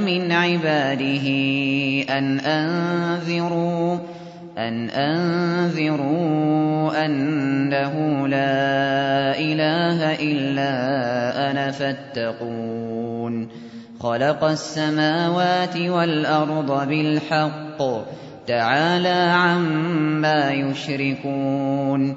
مِنْ عِبَادِهِ أَنْ أَنذِرُوا أَنَّهُ لَا إِلَٰهَ إِلَّا أَنَا فَاتَّقُونِ خَلَقَ السَّمَاوَاتِ وَالْأَرْضَ بِالْحَقِّ ۚ تَعَالَىٰ عَمَّا يُشْرِكُونَ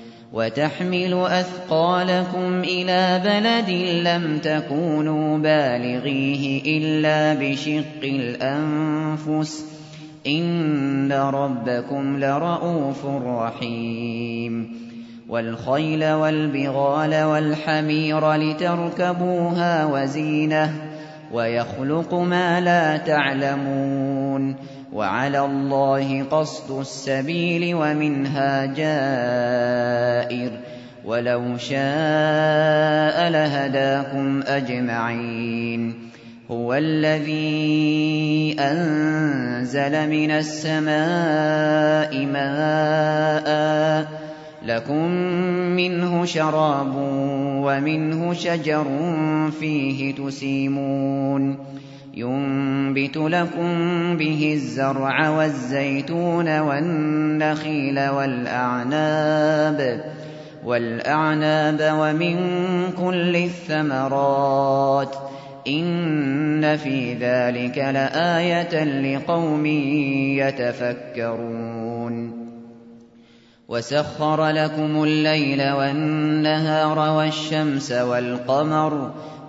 وَتَحْمِلُ أَثْقَالَكُمْ إِلَىٰ بَلَدٍ لَّمْ تَكُونُوا بَالِغِيهِ إِلَّا بِشِقِّ الْأَنفُسِ ۚ. إِنَّ رَبَّكُمْ لَرَءُوفٌ رَّحِيمٌ. وَالْخَيْلَ وَالْبِغَالَ وَالْحَمِيرَ لِتَرْكَبُوهَا وَزِينَةً ۚ وَيَخْلُقُ مَا لَا تَعْلَمُونَ. وَعَلَى اللَّهِ قَصْدُ السَّبِيلِ وَمِنْهَا جَائِرٌ ۚ وَلَوْ شَاءَ لَهَدَاكُمْ أَجْمَعِينَ هُوَ الَّذِي أَنزَلَ مِنَ السَّمَاءِ مَاءً ۖ لَّكُم مِّنْهُ شَرَابٌ وَمِنْهُ شَجَرٌ فِيهِ تُسِيمُونَ يُنبِتُ لَكُم بِهِ الزَّرْعَ وَالزَّيْتُونَ وَالنَّخِيلَ وَالْأَعْنَابَ وَمِن كُلِّ الثَّمَرَاتِ ۚ. إِنَّ فِي ذَٰلِكَ لَآيَةً لِّقَوْمٍ يَتَفَكَّرُونَ. وَسَخَّرَ لَكُمُ اللَّيْلَ وَالنَّهَارَ وَالشَّمْسَ وَالْقَمَرَ ۖ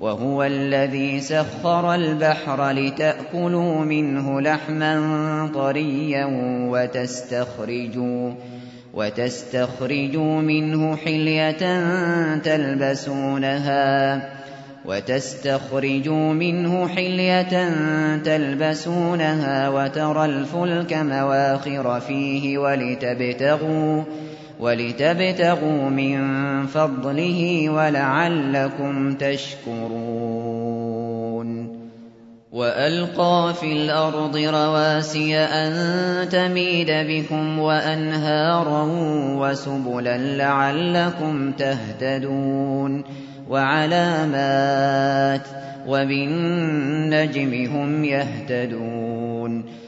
وَهُوَ الَّذِي سَخَّرَ الْبَحْرَ لِتَأْكُلُوا مِنْهُ لَحْمًا طَرِيًّا وَتَسْتَخْرِجُوا مِنْهُ حِلْيَةً تَلْبَسُونَهَا وَتَرَى الْفُلْكَ مَوَاخِرَ فِيهِ وَلِتَبْتَغُوا مِن فَضْلِهِ وَلَعَلَّكُمْ تَشْكُرُونَ. وَأَلْقَىٰ فِي الْأَرْضِ رَوَاسِيَ أَن تَمِيدَ بِكُمْ وَأَنْهَارًا وَسُبُلًا لَّعَلَّكُمْ تَهْتَدُونَ. وَعَلَامَاتٍ ۚ وَبِالنَّجْمِ هُمْ يَهْتَدُونَ.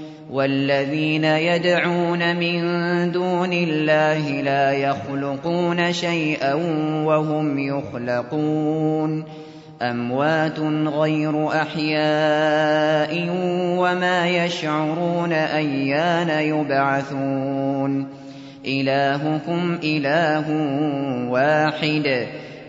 وَالَّذِينَ يَدْعُونَ مِن دُونِ اللَّهِ لَا يَخْلُقُونَ شَيْئًا وَهُمْ يُخْلَقُونَ. أَمْوَاتٌ غَيْرُ أَحْيَاءٍ وَمَا يَشْعُرُونَ أَيَّانَ يُبْعَثُونَ. إِلَٰهُكُمْ إِلَٰهٌ وَاحِدٌ.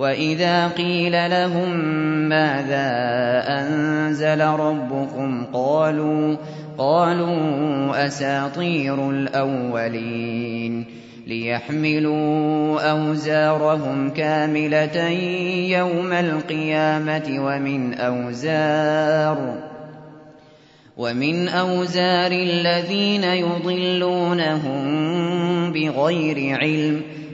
وَإِذَا قِيلَ لَهُم مَّاذَا أَنزَلَ رَبُّكُمْ قَالُوا قَالُوا أَسَاطِيرُ الْأَوَّلِينَ لِيَحْمِلُوا أَوْزَارَهُمْ كَامِلَةً يَوْمَ الْقِيَامَةِ وَمِنْ أَوْزَارِ ومن أوزار الذين يضلونهم بغير علم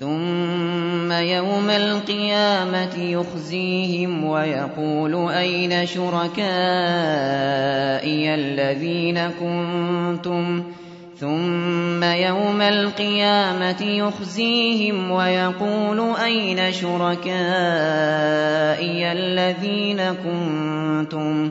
ثم يوم القيامة يخزيهم ويقول أين شركائي الذين كنتم؟ ثم يوم القيامة يخزيهم ويقول أين شركائي الذين كنتم؟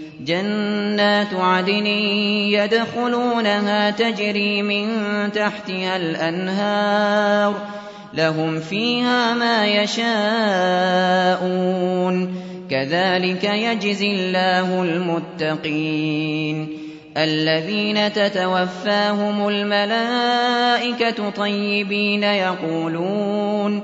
جنات عدن يدخلونها تجري من تحتها الأنهار لهم فيها ما يشاءون كذلك يجزي الله المتقين الذين تتوفاهم الملائكة طيبين يقولون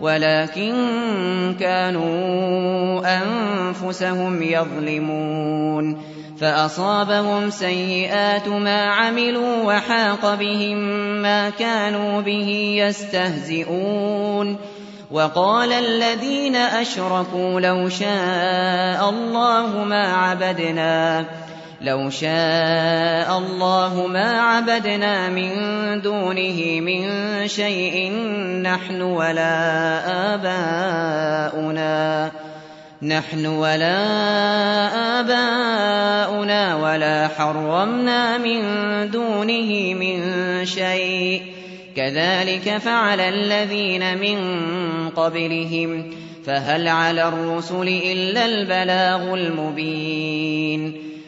ولكن كانوا أنفسهم يظلمون فأصابهم سيئات ما عملوا وحاق بهم ما كانوا به يستهزئون وقال الذين أشركوا لو شاء الله ما عبدنا لو شاء الله ما عبدنا من دونه من شيء نحن ولا آباؤنا. نحن ولا آباؤنا ولا حرمنا من دونه من شيء. كذلك فعل الذين من قبلهم. فهل على الرسل إلا البلاغ المبين.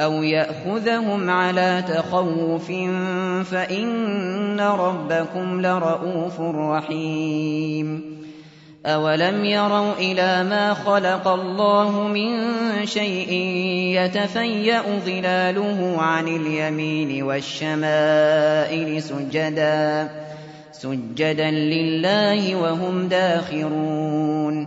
أَوْ يَأْخُذَهُمْ عَلَىٰ تَخَوُّفٍ فَإِنَّ رَبَّكُمْ لَرَءُوفٌ رَّحِيمٌ أَوَلَمْ يَرَوْا إِلَىٰ مَا خَلَقَ اللَّهُ مِن شَيْءٍ يَتَفَيَّأُ ظِلَالُهُ عَنِ الْيَمِينِ وَالشَّمَائِلِ سُجَّدًا سجدا لله وهم داخرون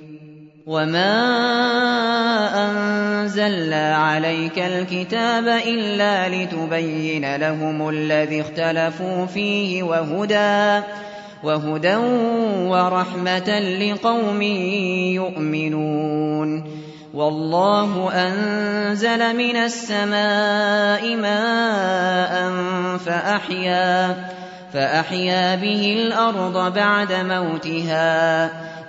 وما أنزلنا عليك الكتاب إلا لتبين لهم الذي اختلفوا فيه وهدى وهدى ورحمة لقوم يؤمنون والله أنزل من السماء ماء فأحيا فأحيا به الأرض بعد موتها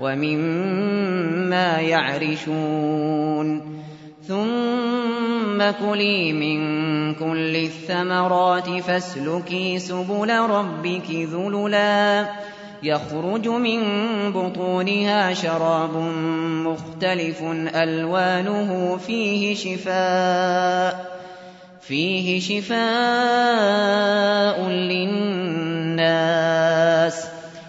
ومما يعرشون ثم كلي من كل الثمرات فاسلكي سبل ربك ذللا يخرج من بطونها شراب مختلف ألوانه فيه شفاء فيه شفاء للناس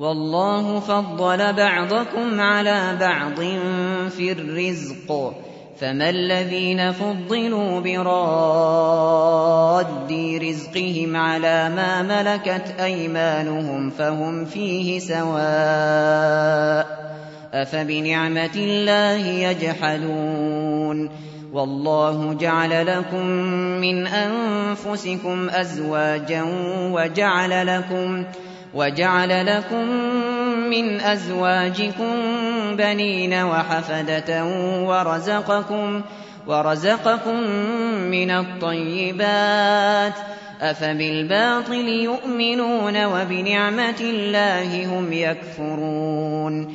والله فضل بعضكم على بعض في الرزق. فما الذين فضلوا براد رزقهم على ما ملكت أيمانهم فهم فيه سواء أفبنعمة الله يجحدون. والله جعل لكم من أنفسكم أزواجا وجعل لكم وجعل لكم من أزواجكم بنين وحفدة ورزقكم ورزقكم من الطيبات أفبالباطل يؤمنون وبنعمة الله هم يكفرون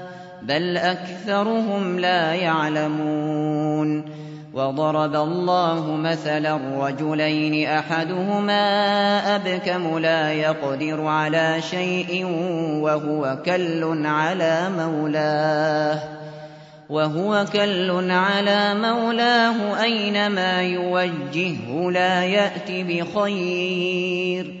بل أكثرهم لا يعلمون وضرب الله مثلا رجلين أحدهما أبكم لا يقدر على شيء وهو كل على مولاه وهو كل على مولاه أينما يوجهه لا يأت بخير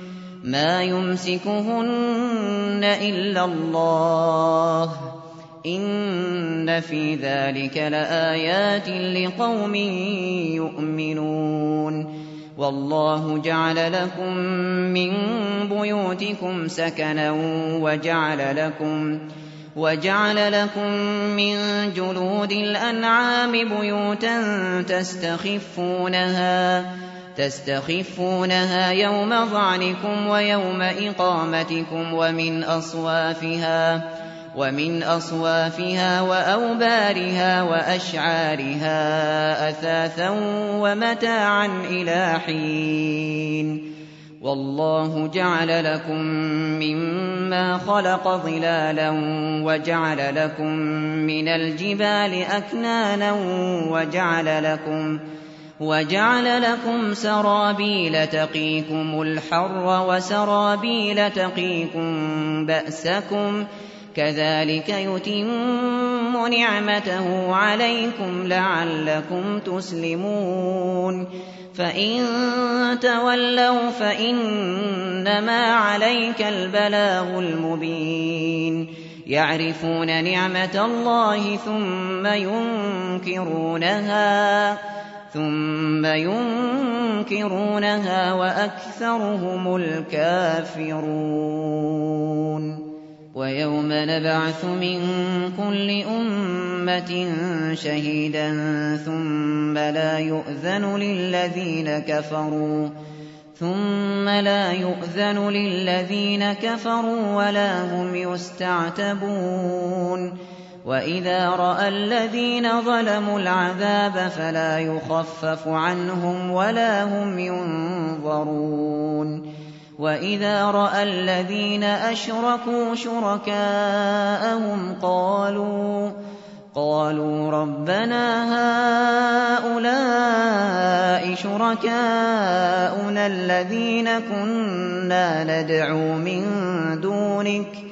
ما يمسكهن إلا الله. إن في ذلك لآيات لقوم يؤمنون. والله جعل لكم من بيوتكم سكنا وجعل لكم وجعل لكم من جلود الأنعام بيوتا تستخفونها. تستخفونها يوم ظعنكم ويوم إقامتكم ومن أصوافها ومن أصوافها وأوبارها وأشعارها أثاثا ومتاعا إلى حين. والله جعل لكم مما خلق ظلالا وجعل لكم من الجبال أكنانا وجعل لكم وجعل لكم سرابيل تقيكم الحر وسرابيل تقيكم بأسكم كذلك يتم نعمته عليكم لعلكم تسلمون فإن تولوا فإنما عليك البلاغ المبين يعرفون نعمة الله ثم ينكرونها ثم ينكرونها وأكثرهم الكافرون. ويوم نبعث من كل أمة شهيدا ثم لا يؤذن للذين كفروا ثم لا يؤذن للذين كفروا ولا هم يستعتبون. وإذا رأى الذين ظلموا العذاب فلا يخفف عنهم ولا هم ينظرون وإذا رأى الذين أشركوا شركاءهم قالوا قالوا ربنا هؤلاء شركاؤنا الذين كنا ندعو من دونك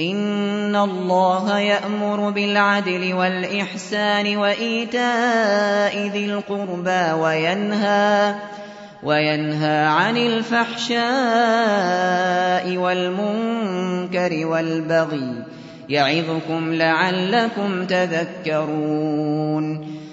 إن الله يأمر بالعدل والإحسان وإيتاء ذي القربى وينهى وينهى عن الفحشاء والمنكر والبغي يعظكم لعلكم تذكرون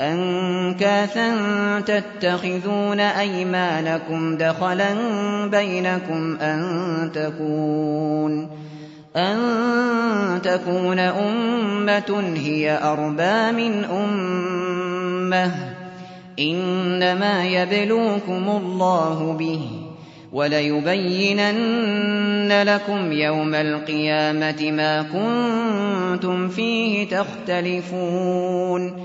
أنكاثا تتخذون أيمانكم دخلا بينكم أن تكون أن تكون أمة هي أربى من أمة إنما يبلوكم الله به وليبينن لكم يوم القيامة ما كنتم فيه تختلفون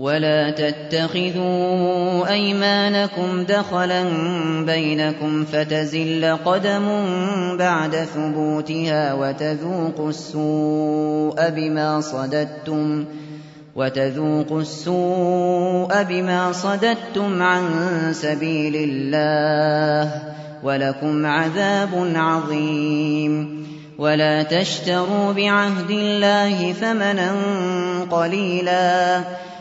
ولا تتخذوا أيمانكم دخلا بينكم فتزل قدم بعد ثبوتها وتذوقوا السوء بما صددتم وتذوقوا السوء بما صددتم عن سبيل الله ولكم عذاب عظيم ولا تشتروا بعهد الله ثمنا قليلا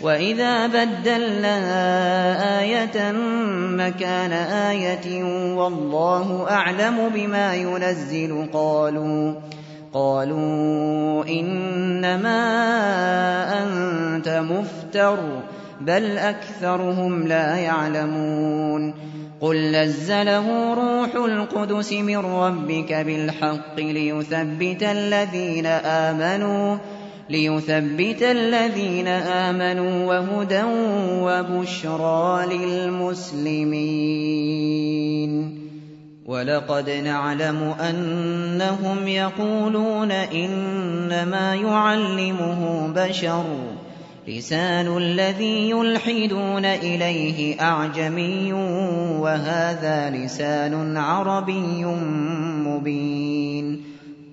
وإذا بدلنا آية مكان آية والله أعلم بما ينزل قالوا قالوا إنما أنت مفتر بل أكثرهم لا يعلمون قل نزله روح القدس من ربك بالحق ليثبت الذين آمنوا ليثبت الذين آمنوا وهدى وبشرى للمسلمين. ولقد نعلم أنهم يقولون إنما يعلمه بشر. لسان الذي يلحدون إليه أعجمي وهذا لسان عربي مبين.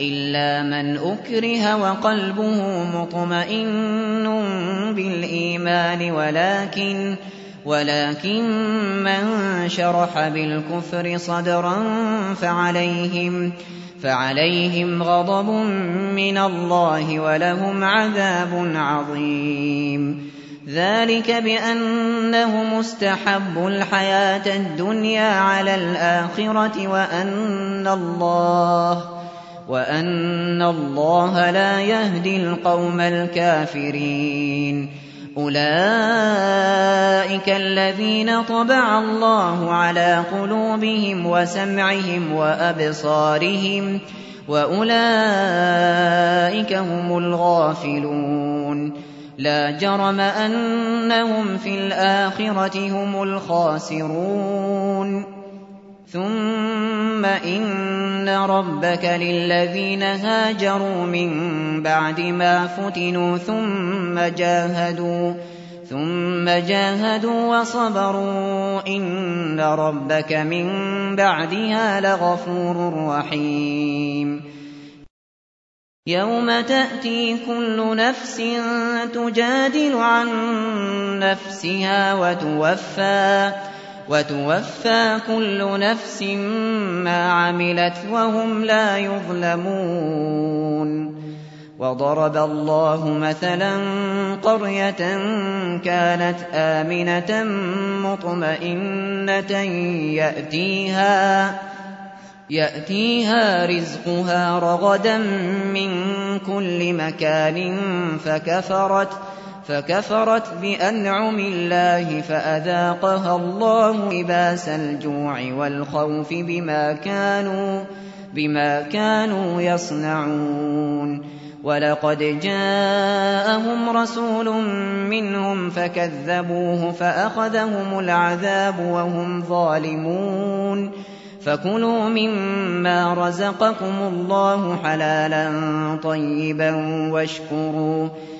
إلا من أكره وقلبه مطمئن بالإيمان ولكن ولكن من شرح بالكفر صدرا فعليهم فعليهم غضب من الله ولهم عذاب عظيم. ذلك بأنهم استحبوا الحياة الدنيا على الآخرة وأن الله وأن الله لا يهدي القوم الكافرين أولئك الذين طبع الله على قلوبهم وسمعهم وأبصارهم وأولئك هم الغافلون لا جرم أنهم في الآخرة هم الخاسرون ثم إن ربك للذين هاجروا من بعد ما فتنوا ثم جاهدوا ثم جاهدوا وصبروا إن ربك من بعدها لغفور رحيم يوم تأتي كل نفس تجادل عن نفسها وتوفى وتوفى كل نفس ما عملت وهم لا يظلمون. وضرب الله مثلا قرية كانت آمنة مطمئنة يأتيها يأتيها رزقها رغدا من كل مكان فكفرت فكفرت بأنعم الله فأذاقها الله لباس الجوع والخوف بما كانوا بما كانوا يصنعون. ولقد جاءهم رسول منهم فكذبوه فأخذهم العذاب وهم ظالمون. فكلوا مما رزقكم الله حلالا طيبا واشكروا.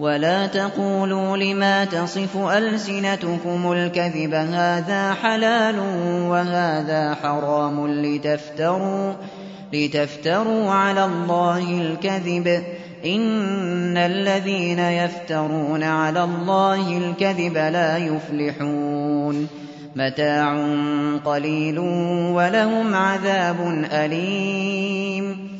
ولا تقولوا لما تصف ألسنتكم الكذب هذا حلال وهذا حرام لتفتروا لتفتروا على الله الكذب. إن الذين يفترون على الله الكذب لا يفلحون. متاع قليل ولهم عذاب أليم.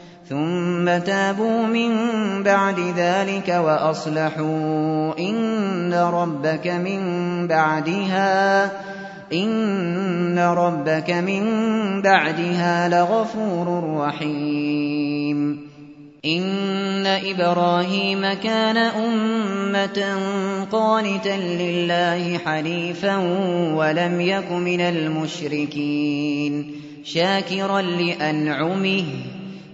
ثم تابوا من بعد ذلك وأصلحوا إن ربك من بعدها إن ربك من بعدها لغفور رحيم. إن إبراهيم كان أمة قانتا لله حنيفا ولم يك من المشركين شاكرا لأنعمه